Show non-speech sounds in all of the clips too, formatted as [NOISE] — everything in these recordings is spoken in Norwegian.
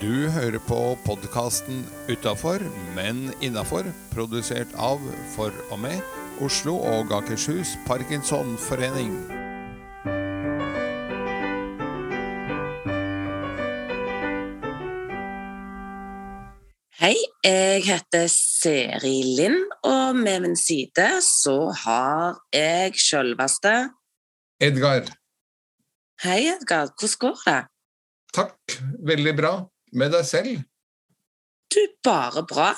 Du hører på podkasten Utafor, men innafor, produsert av, for og med, Oslo og Akershus Parkinsonforening. Hei, jeg heter Seri Lind, og med min side så har jeg sjølveste Edgar, Hei, Edgar. Hvordan går det? takk. Veldig bra. Med deg selv? Du, bare bra.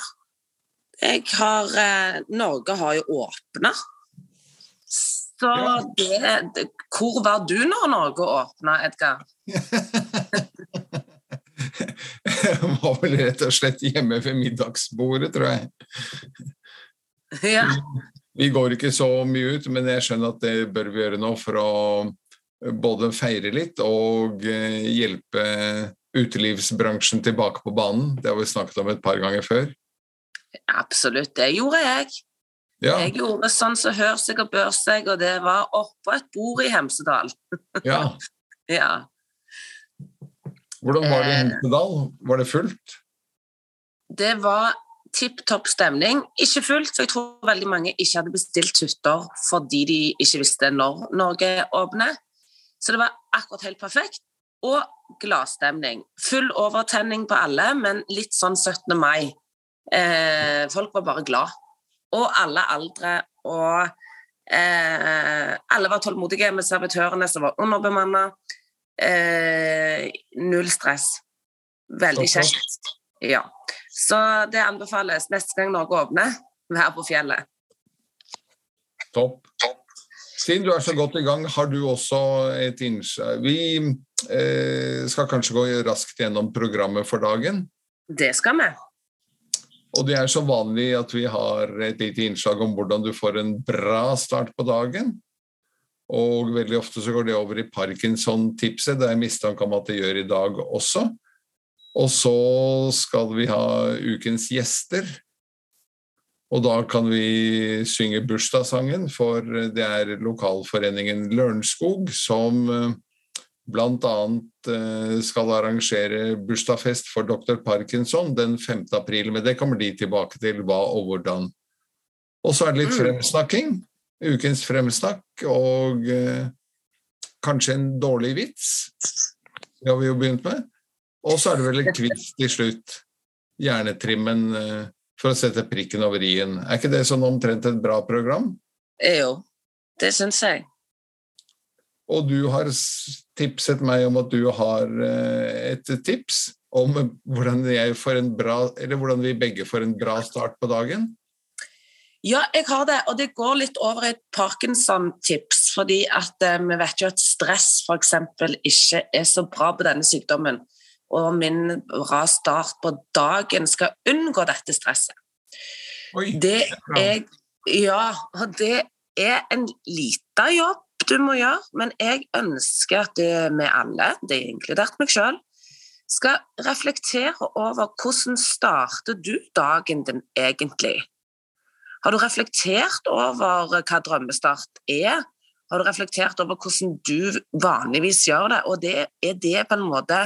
Jeg har eh, Norge har jo åpna. Så Ja. det, det Hvor var du når Norge åpna, Edgar? [LAUGHS] Jeg var vel rett og slett hjemme ved middagsbordet, tror jeg. Ja. Vi går ikke så mye ut, men jeg skjønner at det bør vi gjøre nå for å både feire litt og eh, hjelpe utelivsbransjen tilbake på banen. Det har vi snakket om et par ganger før. Absolutt, det gjorde jeg. Ja, Jeg gjorde sånn som hør seg og bør seg, og det var oppå et bord i Hemsedal. [LAUGHS] ja. Ja. Hvordan var det i Eh. Hemsedal? Var det fullt? Det var tipp topp stemning. Ikke fullt, for jeg tror veldig mange ikke hadde bestilt hytter fordi de ikke visste når Norge åpner. Så det var akkurat helt perfekt. Og gladstemning. Full overtenning på alle, men litt sånn 17. mai. Eh, folk var bare glad. Og alle aldre. Og eh, alle var tålmodige med servitørene som var underbemanna. Eh, null stress. Veldig kjekt. Ja. Så det anbefales neste gang Norge åpner, vær på fjellet. Topp. Siden du er så godt i gang, har du også et innslag Vi eh, skal kanskje gå raskt gjennom programmet for dagen. Det skal vi. Og det er så vanlig at vi har et lite innslag om hvordan du får en bra start på dagen. Og veldig ofte så går det over i Parkinson-tipset. Det er mistanke om at det gjør i dag også. Og så skal vi ha ukens gjester. Og da kan vi synge bursdagssangen, for det er lokalforeningen Lørenskog som bl.a. blant annet eh, skal arrangere bursdagsfest for dr. Parkinson den 5. april, men det kommer de tilbake til hva og hvordan. Og så er det litt Mm. fremsnakking, ukens fremsnakk, og eh, kanskje en dårlig vits. Det har vi jo begynt med. Og så er det vel en quiz til slutt. Hjernetrimmen eh, for å sette prikken over i-en. Er ikke det sånn omtrent et bra program? Jo, det syns jeg. Og du har tipset meg om at du har eh, et tips om hvordan, jeg får en bra, eller hvordan vi begge får en bra start på dagen. Ja, jeg har det, og det går litt over et Parkinson-tips. Fordi at eh, vi vet jo at stress f.eks. ikke er så bra på denne sykdommen. Og min bra start på dagen skal unngå dette stresset. Oi, Det er Ja, og det er en liten jobb du må gjøre, men jeg ønsker at vi alle, det er inkludert meg sjøl, skal reflektere over hvordan starter du dagen din egentlig? Har du reflektert over hva drømmestart er? Har du reflektert over hvordan du vanligvis gjør det? Og det, er det på en måte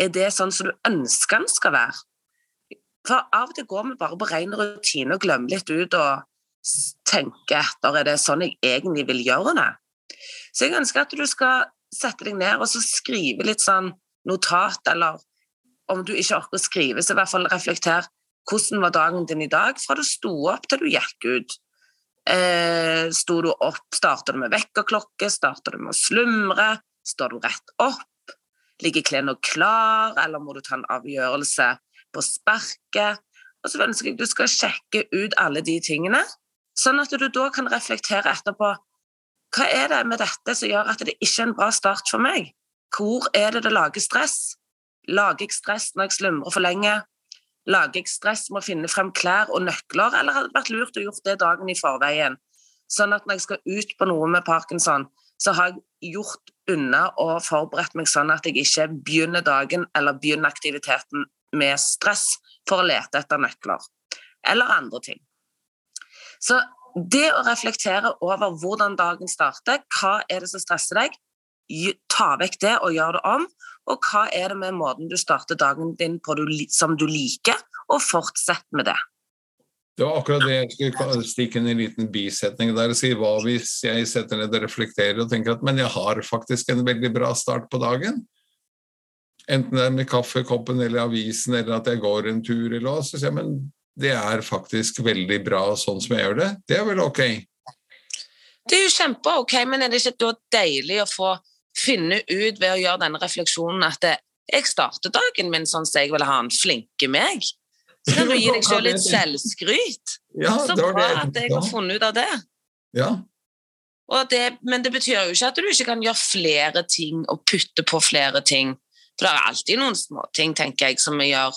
Er det sånn som du ønsker den skal være? For av og til går vi bare på ren rutine og glemmer litt ut og tenker etter er det sånn jeg egentlig vil gjøre det. Så jeg ønsker at du skal sette deg ned og så skrive litt sånn notat, eller om du ikke orker å skrive, så i hvert fall reflekter hvordan var dagen din i dag fra du sto opp til du gikk ut. Eh, sto du opp, starta du med vekkerklokke, starta du med å slumre, står du rett opp, ligger klærne klar, eller må du ta en avgjørelse på sparket? Og så ønsker jeg at du skal sjekke ut alle de tingene, sånn at du da kan reflektere etterpå hva er det med dette som gjør at det ikke er en bra start for meg? Hvor er det det lager stress? Lager jeg stress når jeg slumrer for lenge? Lager jeg stress med å finne frem klær og nøkler, eller hadde det vært lurt å gjort det dagen i forveien? Sånn at når jeg skal ut på noe med parkinson, så har jeg gjort unna og forberedt meg sånn at jeg ikke begynner dagen eller begynner aktiviteten med stress for å lete etter nøkler. Eller andre ting. Så det å reflektere over hvordan dagen starter, hva er det som stresser deg, ta vekk det og gjør det om? Og hva er det med måten du starter dagen din på som du liker, og fortsett med det. Det var akkurat det jeg skulle stikke inn i en liten bisetning der og si hva hvis jeg setter ned og reflekterer og tenker at men jeg har faktisk en veldig bra start på dagen. Enten det er med kaffekoppen eller avisen eller at jeg går en tur eller hva, så sier jeg men det er faktisk veldig bra sånn som jeg gjør det. Det er vel ok? Det er jo kjempe-ok, men er det ikke da deilig å få finne ut ved å gjøre denne refleksjonen at det, jeg starter dagen min sånn som jeg vil ha en flinke meg? Så kan du gi deg selv litt selvskryt. Ja, så bra at jeg har funnet ut av det. Ja. det. Men det betyr jo ikke at du ikke kan gjøre flere ting og putte på flere ting. For det er alltid noen småting, tenker jeg, som vi gjør.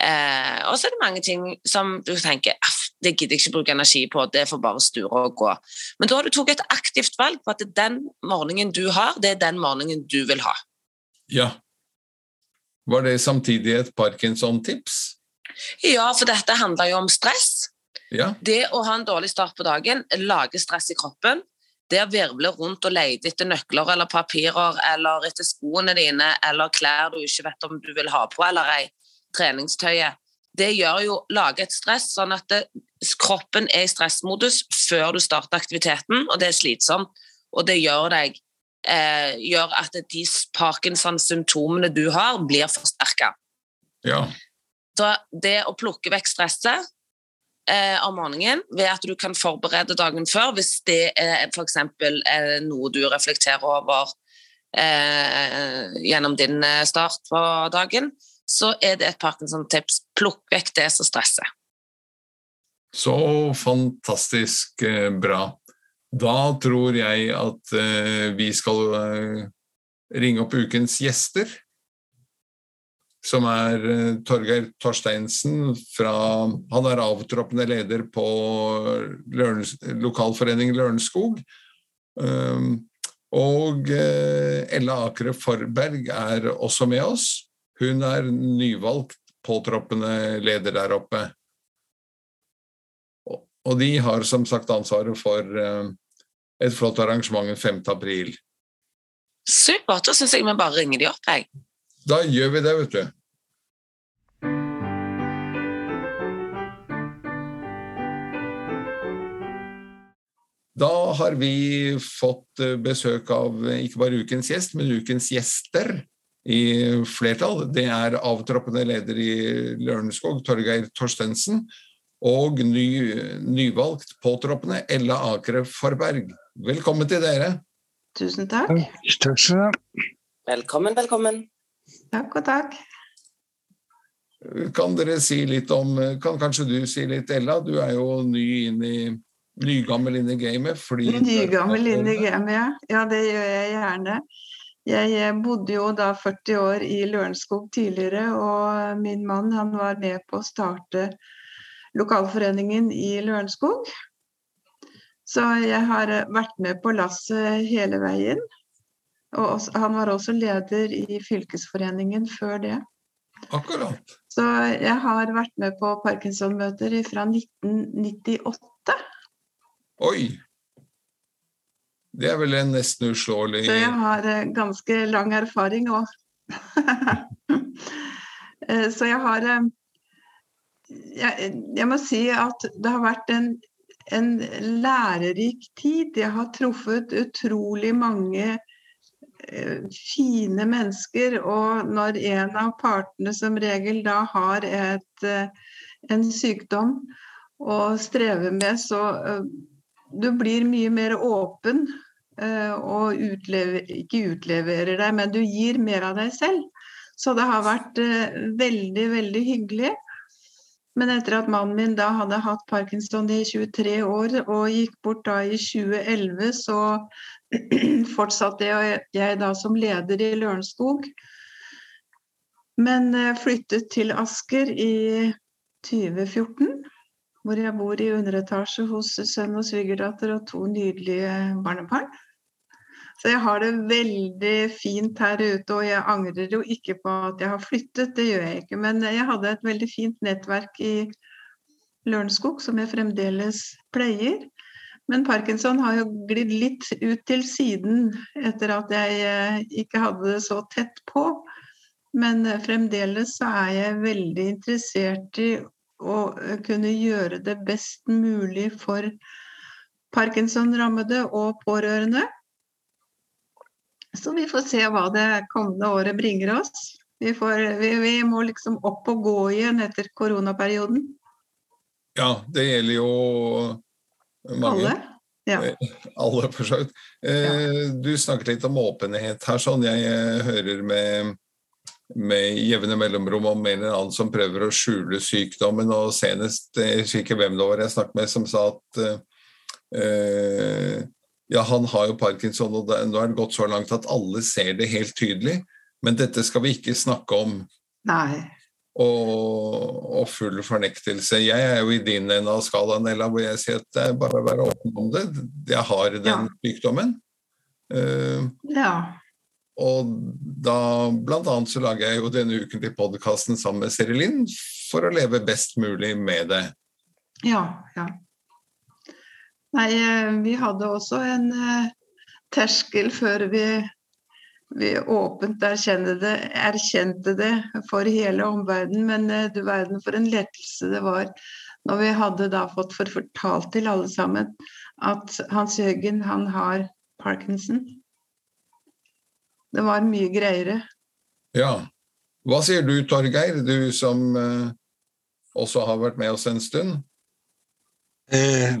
Eh, og så er det mange ting som du tenker det gidder jeg ikke bruke energi på, det får bare sture og gå. Men da har du tatt et aktivt valg på at den morgenen du har, det er den morgenen du vil ha. Ja. Var det samtidig et Parkinson-tips? Ja, for dette handler jo om stress. Ja. Det å ha en dårlig start på dagen lager stress i kroppen. Det å virvle rundt og lete etter nøkler eller papirer eller etter skoene dine eller klær du ikke vet om du vil ha på eller ei, treningstøyet, det gjør jo lager et stress, sånn at det, kroppen er i stressmodus før du starter aktiviteten, og det er slitsomt. Og det gjør deg eh, gjør at de Parkinson-symptomene du har, blir forsterka. Ja. Så det å plukke vekk stresset eh, om morgenen ved at du kan forberede dagen før, hvis det er f.eks. noe du reflekterer over eh, gjennom din eh, start på dagen, så er det et Parkinson-tips. Plukk vekk det som stresser. Så fantastisk eh, bra. Da tror jeg at uh, vi skal ringe opp ukens gjester. Som er uh, Torgeir Torsteinsen fra Han er avtroppende leder på Lørens, lokalforeningen Lørenskog. Um, og Ella Akre Forberg er også med oss. Hun er nyvalgt påtroppende leder der oppe. Og de har som sagt ansvaret for et flott arrangement 5. april. Supert. Da syns jeg vi bare ringer de opp, jeg. Da gjør vi det, vet du. Da har vi fått eh, besøk av eh, ikke bare ukens gjest, men ukens gjester i flertall. Det er avtroppende leder i Lørenskog, Torgeir Torstensen, og ny, nyvalgt påtroppende Ella Akre Forberg. Velkommen til dere. Tusen takk. Velkommen, velkommen. Takk og takk. Kan dere si litt om Kan kanskje du si litt, Ella? Du er jo ny inn i Nygammel inn i gamet. Nygammel inn i gamet, ja. Ja, det gjør jeg gjerne. Jeg bodde jo da 40 år i Lørenskog tidligere, og min mann han var med på å starte lokalforeningen i Lørenskog. Så jeg har vært med på lasset hele veien. Og han var også leder i fylkesforeningen før det. Akkurat. Så jeg har vært med på Parkinson-møter fra 1998. Oi! Det er vel en nesten uslåelig Så jeg har ganske lang erfaring òg. [LAUGHS] Så jeg har jeg, jeg, må si at det har vært en en lærerik tid. Jeg har truffet utrolig mange eh, fine mennesker, og når en av partene som regel da har et, eh, en sykdom å streve med, så uh, du blir mye mer åpen og utlever, ikke utleverer deg, men du gir mer av deg selv. Så det har vært veldig, veldig hyggelig. Men etter at mannen min da hadde hatt parkinson i 23 år og gikk bort da i 2011, så [CLEARS THROAT] fortsatte jeg da som leder i Lørenskog. Men eh, flyttet til Asker i 2014, hvor jeg bor i underetasje hos sønn og svigerdatter og to nydelige barnebarn. Så jeg har det veldig fint her ute, og jeg angrer jo ikke på at jeg har flyttet, det gjør jeg ikke. Men jeg hadde et veldig fint nettverk i Lørenskog som jeg fremdeles pleier. Men parkinson har jo glidd litt ut til siden etter at jeg eh, ikke hadde det så tett på. Men eh, fremdeles er jeg veldig interessert i å eh, kunne gjøre det best mulig for parkinson-rammede og pårørende. Så vi får se hva det kommende året bringer oss. Vi, får, vi, vi må liksom opp og gå igjen etter koronaperioden. Ja, det gjelder jo mange. Alle. Ja. Alle, for så vidt. Eh, du snakket litt om åpenhet her. sånn Jeg eh, hører med, med jevne mellomrom om en eller annen som prøver å skjule sykdommen. og Senest jeg husker hvem det var jeg snakket med, som sa at eh, ja, han har jo parkinson, og det, nå er det gått så langt at alle ser det helt tydelig. Men dette skal vi ikke snakke om. Nei. Og, og, full fornektelse. Jeg er jo i din ende av skalaen, Ella, hvor jeg sier at det er bare å være åpen om det. Jeg har den Ja. sykdommen. Uh, Ja. og da blant annet så lager jeg jo denne uken til podkasten sammen med Serilin for å leve best mulig med det. Ja, ja. Nei, eh, vi hadde også en eh, terskel før vi, vi åpent erkjente det, erkjente det for hele omverdenen. Men eh, du verden for en lettelse det var når vi hadde da fått for- fortalt til alle sammen at Hans Jørgen, han har parkinson. Det var mye greiere. Ja. Hva sier du, Torgeir, du som eh, også har vært med oss en stund? Eh,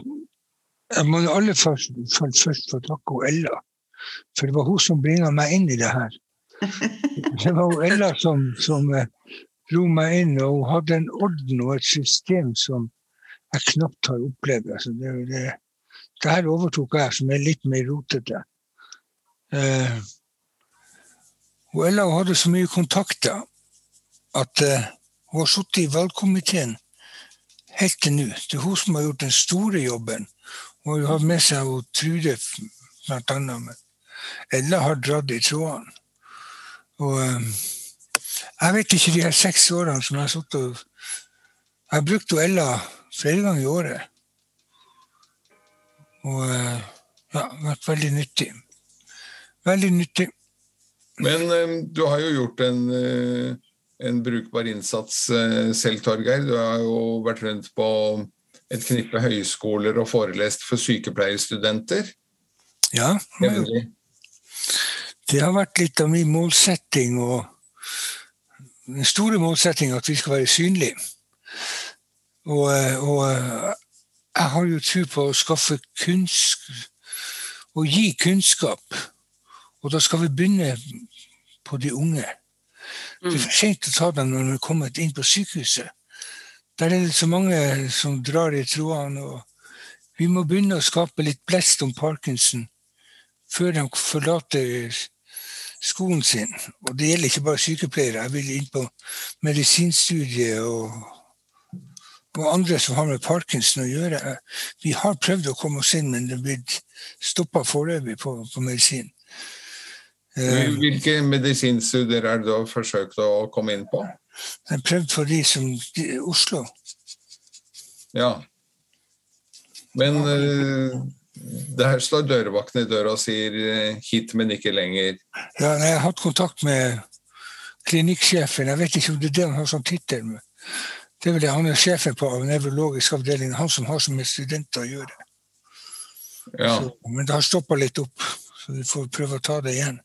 jeg må aller først, først, først få takke Ella, for det var hun som bringa meg inn i det her. [LAUGHS] Det var hun Ella som, som eh, dro meg inn, og hun hadde en orden og et system som jeg knapt har opplevd. Altså, det, det, det her overtok jeg, som er litt mer rotete. Eh, hun Ella hadde så mye kontakter at eh, hun har sittet i valgkomiteen helt til nå. Det er hun som har gjort den store jobben. Hun har hatt med seg hun Trude blant annet. Ella har dratt i trådene. Og eh, jeg vet ikke de her seks årene som jeg har sittet og Jeg har brukt Ella flere ganger i året. Og eh, ja, vært veldig nyttig. Veldig nyttig. Men eh, du har jo gjort en, eh, en brukbar innsats eh, selv, Torgeir. Du har jo vært rundt på et knippe høyskoler og forelest for sykepleierstudenter. Ja, det har jevnlig. Det har vært litt av min målsetting og den store målsettingen at vi skal være synlige. Og, eh, og eh, jeg har jo tro på å skaffe kunnskap og gi kunnskap. Og da skal vi begynne på de unge. Det er for sent å ta dem når de er kommet inn på sykehuset. Der er det så mange som drar i trådene. og Vi må begynne å skape litt blest om parkinson før de forlater skolen sin. Og det gjelder ikke bare sykepleiere. Jeg vil inn på medisinstudiet og, og andre som har med parkinson å gjøre. Vi har prøvd å komme oss inn, men det er blitt stoppa foreløpig på, på medisin. Eh, Hvilke medisinstudier er det du har forsøkt å komme inn på? Jeg har prøvd for de som de, Oslo. Ja. Men eh, der står dørvakten i døra og sier eh, 'hit, men ikke lenger'. Ja, jeg har hatt kontakt med klinikksjefen. Jeg vet ikke om det er det han har som tittel. Det er vel det, Han er sjefen på nevrologisk avdeling. Han som har så med studenter å gjøre. Ja. Så, men det har stoppa litt opp, så vi får prøve å ta det igjen.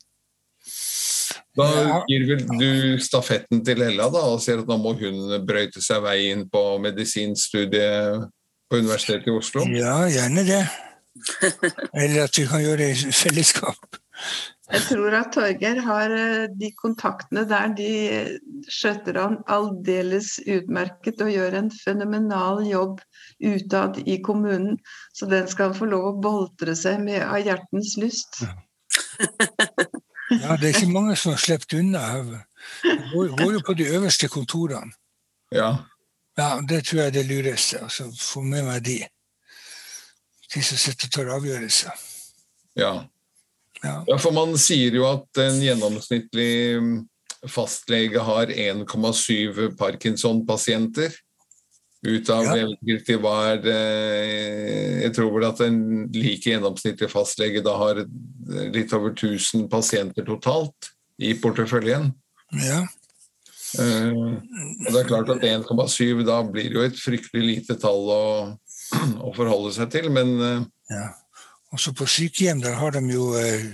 Da gir vel du stafetten til Ella da, og sier at nå må hun brøyte seg vei inn på medisinstudiet på Universitetet i Oslo? Ja, gjerne det. Eller at vi kan gjøre det i fellesskap. Jeg tror at Torgeir har eh, de kontaktene der, de skjøtter han aldeles utmerket og gjør en fenomenal jobb utad i kommunen. Så den skal få lov å boltre seg med av hjertens lyst. Ja, Det er ikke mange som har sluppet unna. Det går, går jo på de øverste kontorene. Ja. Ja, Det tror jeg er det lureste. altså Få med meg de. De som sitter og tar avgjørelser. ja. Ja. Ja, for man sier jo at en gjennomsnittlig mm, fastlege har 1,7 Parkinson-pasienter. Ut av Ja. jeg var eh, Jeg tror vel at en like gjennomsnittlig fastlege da har litt over 1000 pasienter totalt i porteføljen. Ja. Uh, og det er klart at 1,7 da blir jo et fryktelig lite tall å, å forholde seg til, men eh, ja. Også på sykehjem der har de jo eh,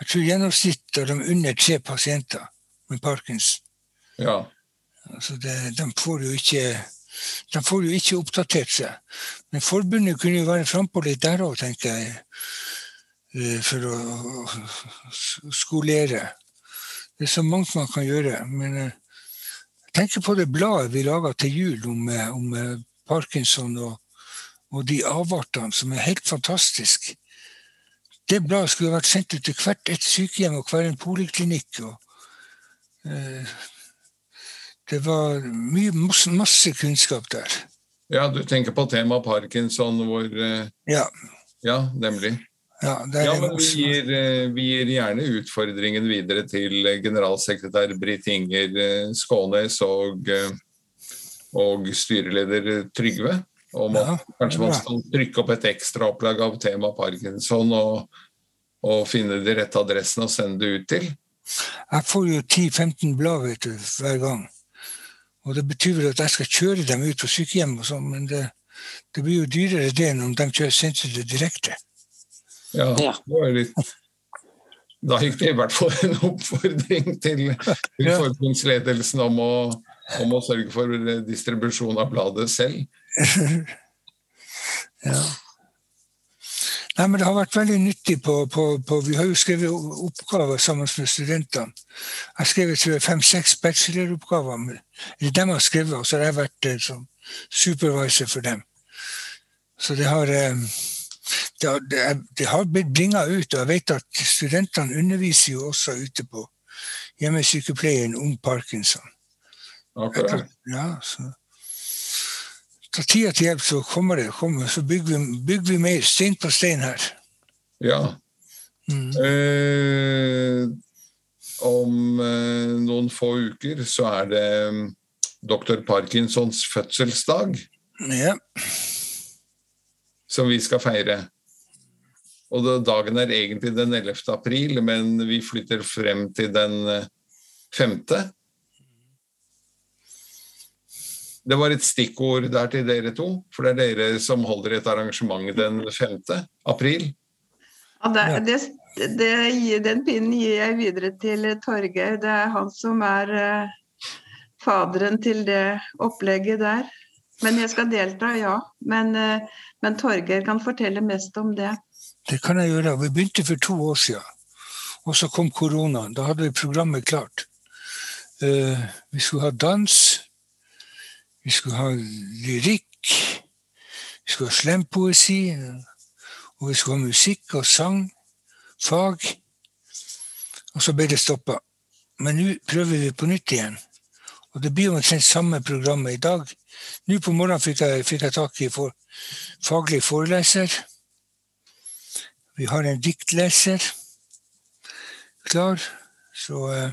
Jeg tror gjennomsnitt har de under tre pasienter med Parkins. ja. Altså det, de får jo ikke de får jo ikke oppdatert seg. Men forbundet kunne jo være frampå litt der òg, tenker jeg. eh, For å skolere. Det er så mangt man kan gjøre. Men jeg tenker på det bladet vi laga til jul om, om parkinson og, og de avartene, som er helt fantastiske. Det bladet skulle vært sendt ut til hvert et sykehjem og hver en poliklinikk. og eh, det var mye, masse, masse kunnskap der. ja, du tenker på temaet parkinson hvor eh, Ja, Ja, nemlig. ja, Ja, men vi gir, eh, vi gir gjerne utfordringen videre til eh, generalsekretær Britt Inger eh, Skånes og, og styreleder Trygve. Om at Ja, kanskje man skal trykke opp et ekstraopplag av tema parkinson og, og finne de rette adressene og sende det ut til. Jeg får jo 10-15 blad vet du, hver gang. Og det betyr vel at jeg skal kjøre dem ut på sykehjem, og sånn, men det, det blir jo dyrere det enn om de kjører sendte det direkte. Ja, Ja. det var litt Da gikk det i hvert fall en oppfordring til, til forbundsledelsen om å, om å sørge for distribusjon av bladet selv. [LAUGHS] ja. Nei, men Det har vært veldig nyttig. på, på, på Vi har jo skrevet oppgaver sammen med studentene. Jeg har skrevet jeg, fem-seks bacheloroppgaver. Eller de har skrevet, og så har jeg vært eh, som supervisor for dem. Så det har, eh, det har, det har blitt bringa ut. Og jeg vet at studentene underviser jo også ute på hjemmesykepleien om parkinson. Akkurat. Ja, så Ta tida til hjelp, så kommer det. Kommer, så bygger vi, bygger vi mer stein på stein her. Ja. Mm. Eh, om eh, noen få uker så er det mm, dr. Parkinsons fødselsdag Ja. som vi skal feire. Og dagen er egentlig den 11. april, men vi flytter frem til den eh, 5. Det var et stikkord der til dere to, for det er dere som holder et arrangement den 5. april. Ja, det, det, det, den pinnen gir jeg videre til Torgeir. Det er han som er eh, faderen til det opplegget der. Men jeg skal delta, ja. Men, eh, men Torgeir kan fortelle mest om det. Det kan jeg gjøre. Vi begynte for to år siden. Og så kom koronaen. Da hadde vi programmet klart. Eh, vi skulle ha dans. Vi skulle ha lyrikk. Vi skulle ha slempoesi. Og vi skulle ha musikk og sang. Fag. Og så ble det stoppa. Men nå prøver vi på nytt igjen. Og det blir omtrent samme programmet i dag. Nå på morgenen fikk jeg, fikk jeg tak i for, faglig foreleser. Vi har en diktleser klar. Så eh,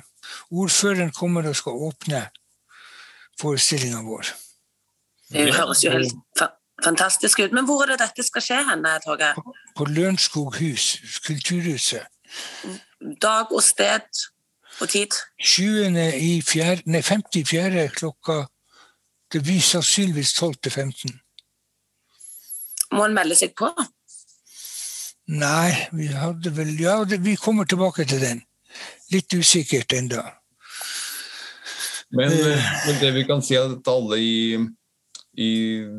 ordføreren kommer og skal åpne forestillinga vår. Det høres jo helt fa fantastisk ut. Men hvor er det dette skal skje hen? Torgeir? På Lørenskog hus, Kulturhuset. Dag og sted og tid? 20. i fjerde, nei, 54. klokka Det blir sannsynligvis 12 til 15. Må en melde seg på? Nei, vi hadde vel Ja, det, vi kommer tilbake til den. Litt usikkert enda. Men, men det vi kan si er at alle i, i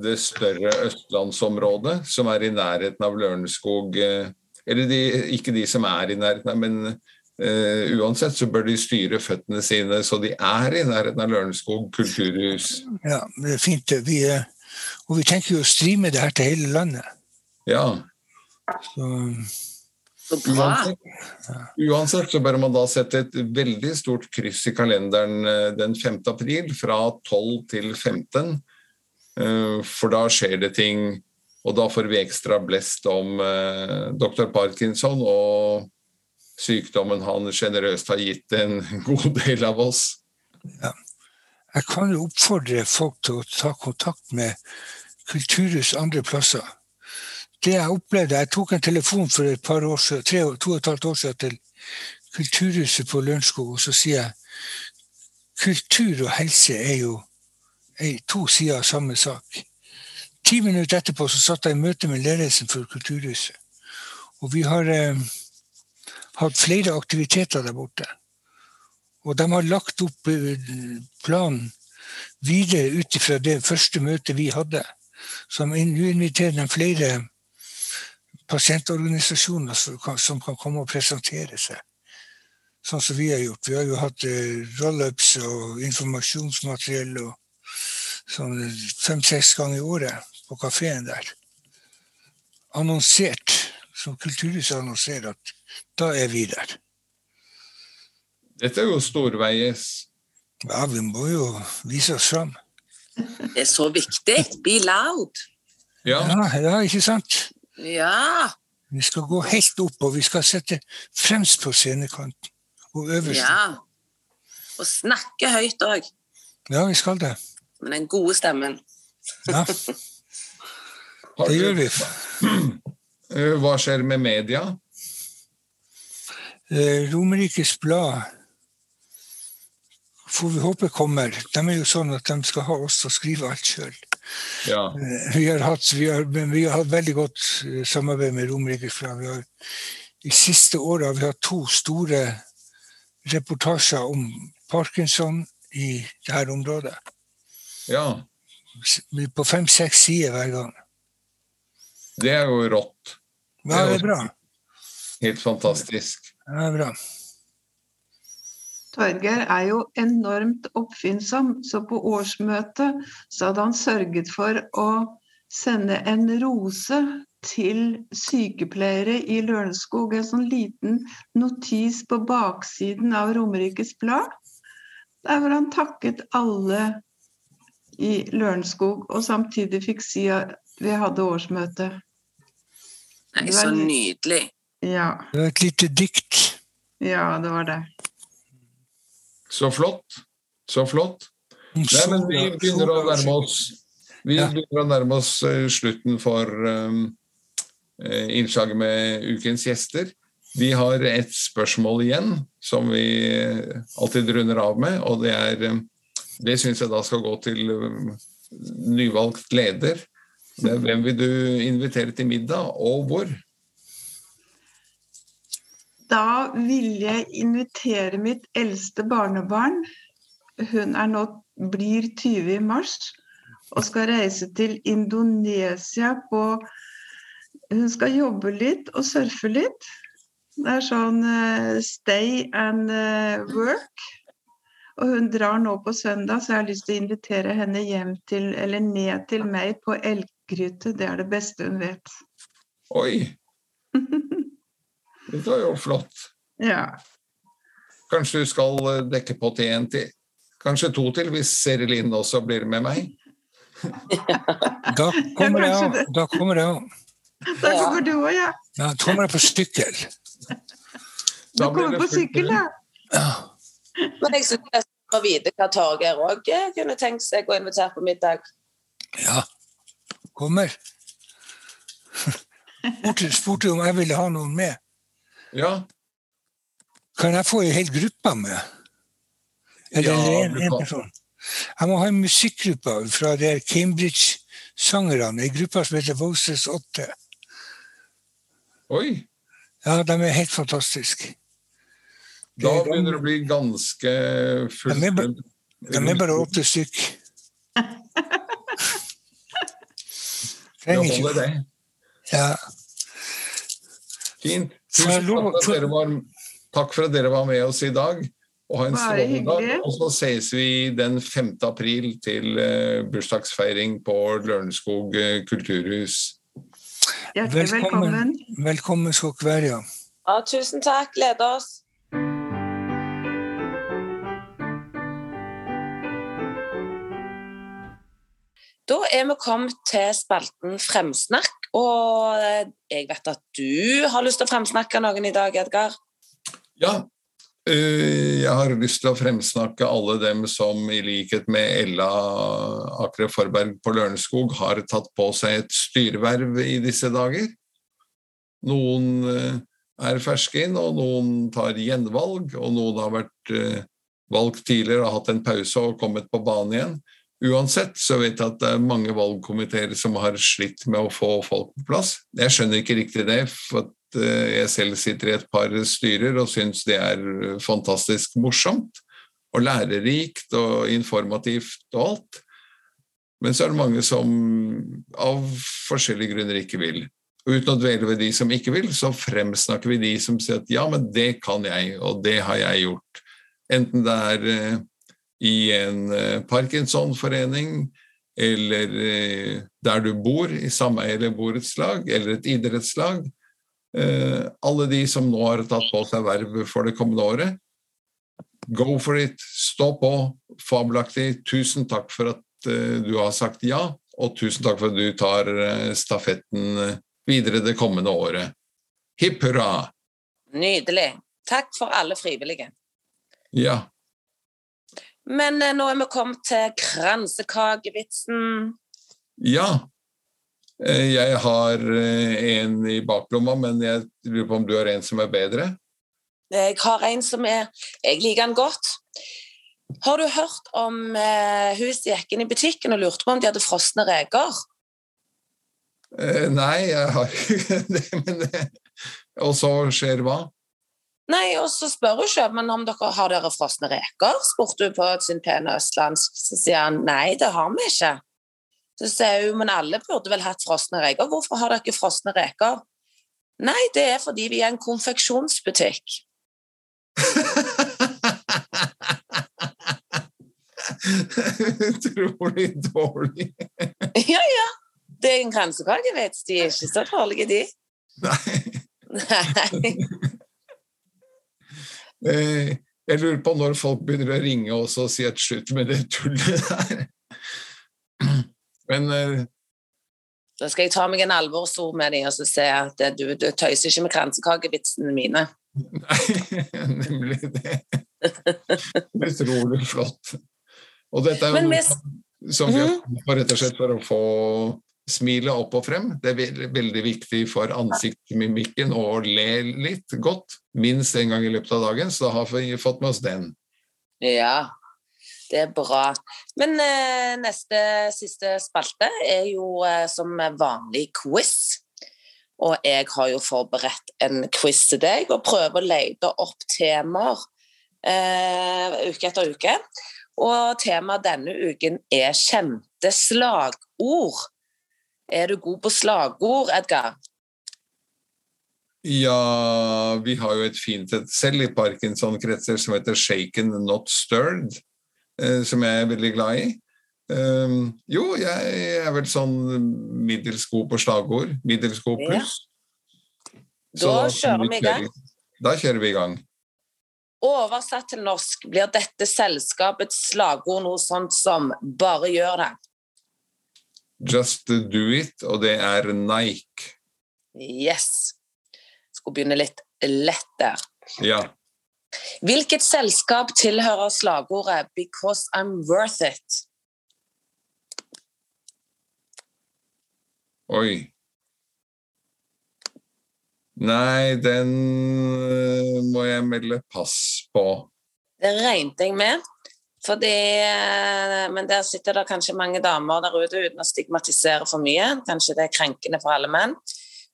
det større østlandsområdet, som er i nærheten av Lørenskog eh, Eller de, ikke de som er i nærheten, men Uh, uansett så bør de styre føttene sine så de er i nærheten av Lørenskog kulturhus. Ja, det er fint. Vi, eh, og vi tenker jo å streame det her til hele landet. Ja. Så. Uansett, uansett så bør man da sette et veldig stort kryss i kalenderen eh, den 5. april fra 12 til 15. eh, For da skjer det ting, og da får vi ekstra blest om eh, dr. Parkinson og sykdommen han sjenerøst har gitt en [LAUGHS] god del av oss. jeg kan jo oppfordre folk til å ta kontakt med kulturhus andre plasser. Det jeg opplevde, jeg tok en telefon for et par år siden, tre, to og et halvt år siden til Kulturhuset på Lørenskog, og så sier jeg kultur og helse er jo er to sider av samme sak. Ti minutter etterpå så satt jeg i møte med ledelsen for Kulturhuset. Og vi har eh, hatt flere aktiviteter der borte. Og de har lagt opp eh, planen videre ut fra det første møtet vi hadde. Så nå inviterer de flere pasientorganisasjoner som kan komme og presentere seg. Sånn som vi har gjort. Vi har jo hatt eh, roll-ups og informasjonsmateriell og sånn fem-seks ganger i året på kafeen der. Annonsert, som Kulturhuset annonserer at da er vi der. Dette er jo storveies. Ja, vi må jo vise oss fram. Det er så viktig. Be loud. Ja, Ja, ja, ikke sant? Ja. Vi skal gå helt opp, og vi skal sette fremst på scenekanten. Og øverst. ja. Og snakke høyt òg, Ja, vi skal det. med den gode stemmen. Ja, [LAUGHS] det gjør vi. [CLEARS THROAT] Eh, Hva skjer med media? Eh, Romerikes Blad får vi håpe kommer. De er jo sånn at de skal ha oss til å skrive alt sjøl. Ja. Vi, har hatt- vi, har- vi har hatt veldig godt eh, samarbeid med Romerike. I siste året har vi hatt to store reportasjer om parkinson i dette området. ja. På fem-seks sider hver gang. Det er jo rått. Ja, det er bra. Helt fantastisk. Ja, det er bra. Torgeir er jo enormt oppfinnsom, så på årsmøtet så hadde han sørget for å sende en rose til sykepleiere i Lørenskog. En sånn liten notis på baksiden av Romerikes Blad. Der hvor han takket alle i Lørenskog, og samtidig fikk si at vi hadde årsmøte. Nei, så nydelig. Ja, Det var et lite dikt. ja, det var det. Så flott. Så flott. Nei, men vi begynner å nærme oss Vi begynner å nærme oss eh, slutten for um, eh, innslaget med ukens gjester. Vi har et spørsmål igjen som vi alltid runder av med, og det er um, Det syns jeg da skal gå til um, nyvalgt leder. Det er, hvem vil du invitere til middag, og hvor? Da vil jeg invitere mitt eldste barnebarn. Hun er nå, blir 20 i mars og skal reise til Indonesia på Hun skal jobbe litt og surfe litt. Det er sånn uh, stay and uh, work. Og hun drar nå på søndag, så jeg har lyst til å invitere henne hjem til, eller ned til meg på elggryte. Det er det beste hun vet. Oi! [LAUGHS] Det var jo flott. Ja. Kanskje du skal eh, dekke på til en til? Kanskje to til, hvis Seri Linn også blir med meg? [LAUGHS] Da kommer jeg òg. Da kommer jeg òg. Da kommer du òg, ja. Ja, da kommer jeg på sykkel. Du Da kommer det på sykkel, ja. Ja. Men jeg synes jeg er vite hva Torgeir òg kunne tenkt seg å invitere på middag. ja. Kommer. [LAUGHS] Spurte, spurte om jeg ville ha noen med. Ja, Kan jeg få ei hel gruppe med? Eller Ja, en, en person? Jeg må ha en musikkgruppe fra de Cambridge-sangerne. Ei gruppe som heter Voices 8. oi. Ja, de er helt fantastiske. Da er begynner det å bli ganske fullt. De er De er bare åtte stykk. [LAUGHS] Trenger holder, ikke ja. Fint. Tusen takk for, at dere var, takk for at dere var med oss i dag. Og ha en strålende dag. Og så ses vi den 5. april til eh, bursdagsfeiring på Lørenskog eh, kulturhus. Hjertelig Velkommen. velkommen. Velkommen skal dere være. ja. Ja, tusen takk. Gleder oss. Da er vi kommet til spalten Fremsnakk, og jeg vet at du har lyst til å fremsnakke noen i dag, Edgar. Ja, Eh, jeg har lyst til å fremsnakke alle dem som i likhet med Ella Akre Forberg på Lørenskog har tatt på seg et styreverv i disse dager. Noen eh, er ferske inn, og noen tar gjenvalg, og noen har vært eh, valgt tidligere og hatt en pause og kommet på banen igjen. Uansett så vet jeg at det er mange valgkomiteer som har slitt med å få folk på plass. Jeg skjønner ikke riktig det, for Eh, jeg selv sitter i et par styrer og syns det er fantastisk morsomt og lærerikt og informativt og alt. Men så er det mange som av forskjellige grunner ikke vil. Og uten å dvele ved de som ikke vil, så fremsnakker vi de som sier at ja, men det kan jeg, og det har jeg gjort. Enten det er eh, i en eh, Parkinson-forening, eller eh, der du bor, i sameie eller borettslag, eller et idrettslag, Eh, alle de som nå har tatt på seg verv for det kommende året, go for it, stå på, fabelaktig. Tusen takk for at du har sagt ja, og tusen takk for at du tar stafetten videre det kommende året. Hipp hurra! Nydelig. Takk for alle frivillige. Ja. Men nå er vi kommet til kransekakevitsen. Ja. Eh, jeg har eh, en i baklomma, men jeg lurer på om du har en som er bedre? Jeg har en som er Jeg liker den godt. Har du hørt om eh, hun som gikk inn i butikken og lurte på om de hadde frosne reker? Eh, nei, jeg har ikke [LAUGHS] det, men det Og så skjer hva? Nei, og så spør hun kjøpmannen om dere har dere frosne reker, spurte hun på sin pene østlandsk. Så sier han nei, det har vi ikke. Så sier hun men alle burde vel hatt frosne reker. Hvorfor har dere ikke frosne reker? Nei, det er fordi vi er en konfeksjonsbutikk. [LAUGHS] Utrolig dårlig. [LAUGHS] ja, ja. Det er en kransekakevits. De er ikke så dårlige, de. Nei. Nei. Eh, jeg lurer på når folk begynner å ringe oss og si et slutt med det tullet der. Men uh, Da skal jeg ta meg en alvorsord med dem og så se at du, du tøyser ikke med kransekakevitsene mine. Nei, [LAUGHS] nemlig det. Utrolig flott. Og dette er jo noe som, vi har kommet rett og slett for å få smilet opp og frem. Det er veldig viktig for ansiktsmimikken å le litt godt. Minst en gang i løpet av dagen, så da har vi fått med oss den. Ja, det er bra. Men eh, neste siste spalte er jo eh, som vanlig quiz. Og jeg har jo forberedt en quiz til deg og prøver å lete opp temaer eh, uke etter uke. Og temaet denne uken er kjente slagord. Er du god på slagord, Edgar? Ja, vi har jo et fint et selv i Parkinson-kretser som heter 'Shaken Not Stirred', eh, som jeg er veldig glad i. Um, jo, jeg er vel sånn middels god på slagord. Middels god Ja. pluss. Da kjører vi i gang. Da kjører vi i gang. Oversatt til norsk blir dette selskapets slagord noe sånt som 'bare gjør det'. Just do it, og det er Nike. Yes. Skulle begynne litt lett der. Ja. Hvilket selskap tilhører slagordet 'Because I'm worth it'? Oi. Nei, den øh, må jeg melde pass på. Det regnet jeg med. Fordi, eh, men der sitter det kanskje mange damer der ute uten å stigmatisere for mye. Kanskje det er krenkende for alle menn.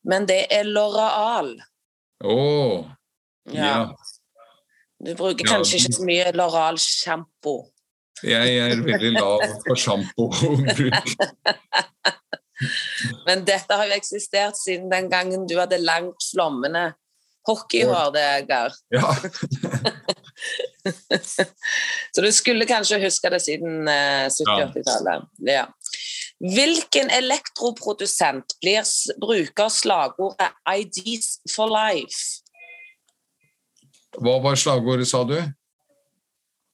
Men det er Loral. Å! ja. Du bruker Ja, kanskje ikke så mye Loral-sjampo. Jeg er veldig lav på sjampobruk. [LAUGHS] Men dette har jo eksistert siden den gangen du hadde langt, flommende hockeyhår. Geir. [LAUGHS] Ja. [LAUGHS] Så du skulle kanskje huske det siden eh, 70-80-tallet. Ja. Hvilken elektroprodusent blir, bruker slagordet 'IDs for life'? Hva var slagordet, sa du?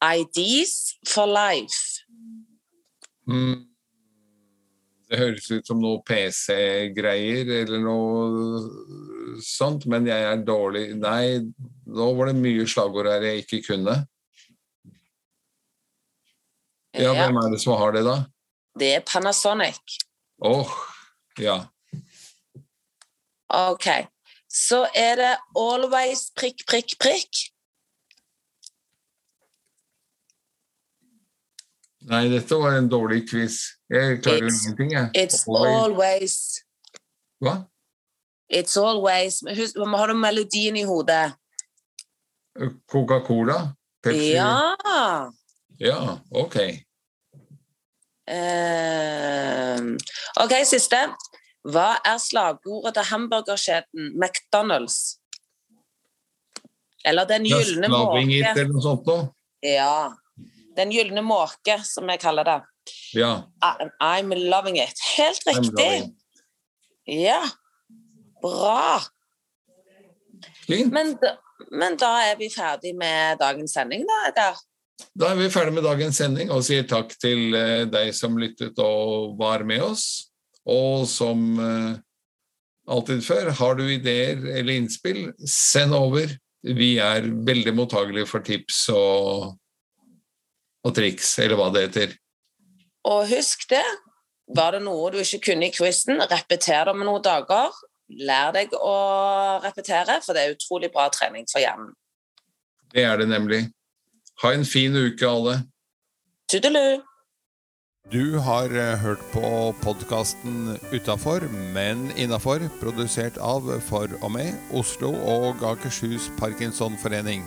IDs for life. Mm. Det høres ut som noe PC-greier, eller noe sånt, men jeg er dårlig Nei, nå var det mye slagord her jeg ikke kunne. Ja, hvem er det som har det, da? det er Panasonic. Åh, ja. Ok. Så er det always prikk, prikk, prikk. Nei, dette var en dårlig quiz. Jeg klarer It's- ingenting, jeg. It's Always- Hva? It's always Husk, man har du melodien i hodet? Coca-Cola? Pepsi? Ja. Ja, ok. Uh, ok, siste. Hva er slagordet til hamburgerkjeden McDonald's? Eller Den gylne Slaving it, måke. eller noe sånt noe? Ja. Den gylne måke, som jeg kaller det. Ja. I'm loving it. Helt riktig. Ja. Bra. Men men da er vi ferdig med dagens sending, da, Edgar. Da er vi ferdig med dagens sending og sier takk til eh, deg som lyttet og var med oss. Og som eh, alltid før, har du ideer eller innspill, send over. Vi er veldig mottagelige for tips og, og triks, eller hva det heter. Og husk det. Var det noe du ikke kunne i quizen, repeter det om noen dager. Lær deg å repetere, for det er utrolig bra trening for hjernen. Det er det nemlig. Ha en fin uke, alle. Tudelu! Du har eh, hørt på podkasten Utafor, men innafor, produsert av For og med Oslo og Akershus Parkinsonforening.